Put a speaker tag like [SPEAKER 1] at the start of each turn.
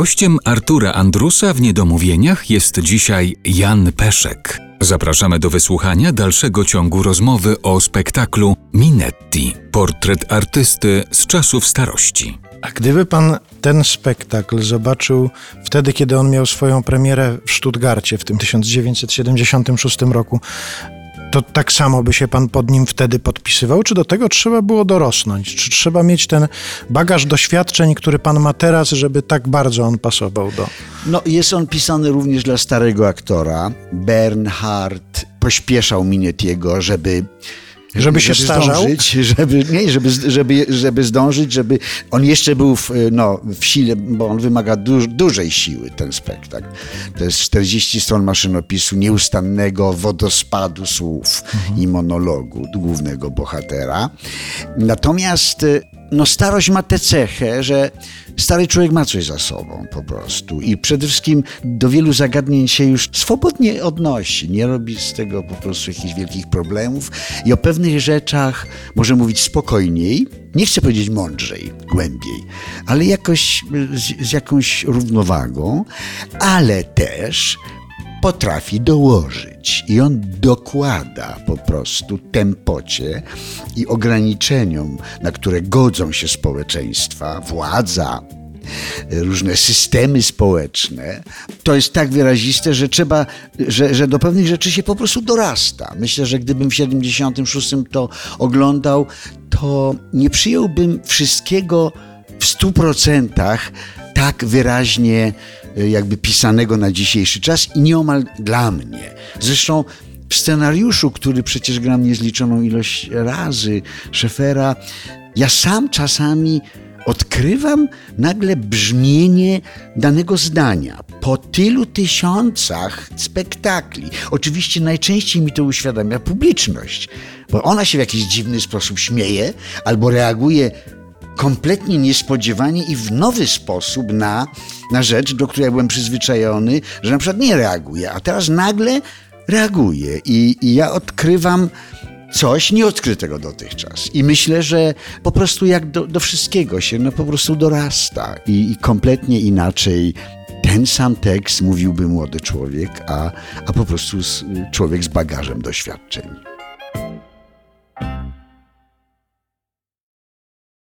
[SPEAKER 1] Gościem Artura Andrusa w Niedomówieniach jest dzisiaj Jan Peszek. Zapraszamy do wysłuchania dalszego ciągu rozmowy o spektaklu Minetti portret artysty z czasów starości.
[SPEAKER 2] A gdyby pan ten spektakl zobaczył wtedy, kiedy on miał swoją premierę w Stuttgarcie w tym 1976 roku, to tak samo by się pan pod nim wtedy podpisywał? Czy do tego trzeba było dorosnąć? Czy trzeba mieć ten bagaż doświadczeń, który pan ma teraz, żeby tak bardzo on pasował do.
[SPEAKER 3] No, jest on pisany również dla starego aktora. Bernhard pośpieszał Minetiego, żeby
[SPEAKER 2] żeby się starzał?
[SPEAKER 3] Zdążyć, żeby, nie, żeby, żeby, żeby zdążyć, żeby on jeszcze był w, no, w sile, bo on wymaga du, dużej siły, ten spektakl. To jest 40 stron maszynopisu, nieustannego wodospadu słów mhm. i monologu głównego bohatera. Natomiast no, starość ma tę cechę, że stary człowiek ma coś za sobą po prostu i przede wszystkim do wielu zagadnień się już swobodnie odnosi, nie robi z tego po prostu jakichś wielkich problemów i o pewnych rzeczach może mówić spokojniej, nie chcę powiedzieć mądrzej, głębiej, ale jakoś z, z jakąś równowagą, ale też potrafi dołożyć i on dokłada po prostu tempocie i ograniczeniom, na które godzą się społeczeństwa, władza, różne systemy społeczne, to jest tak wyraziste, że trzeba, że, że do pewnych rzeczy się po prostu dorasta. Myślę, że gdybym w 76 to oglądał, to nie przyjąłbym wszystkiego w stu procentach tak wyraźnie jakby pisanego na dzisiejszy czas i nieomal dla mnie. Zresztą w scenariuszu, który przecież gram niezliczoną ilość razy, Szefera, ja sam czasami odkrywam nagle brzmienie danego zdania po tylu tysiącach spektakli. Oczywiście najczęściej mi to uświadamia publiczność, bo ona się w jakiś dziwny sposób śmieje albo reaguje kompletnie niespodziewanie i w nowy sposób na, na rzecz, do której byłem przyzwyczajony, że na przykład nie reaguje, a teraz nagle reaguje i, i ja odkrywam coś nieodkrytego dotychczas. I myślę, że po prostu jak do, do wszystkiego się no po prostu dorasta i, i kompletnie inaczej ten sam tekst mówiłby młody człowiek, a, a po prostu z, człowiek z bagażem doświadczeń.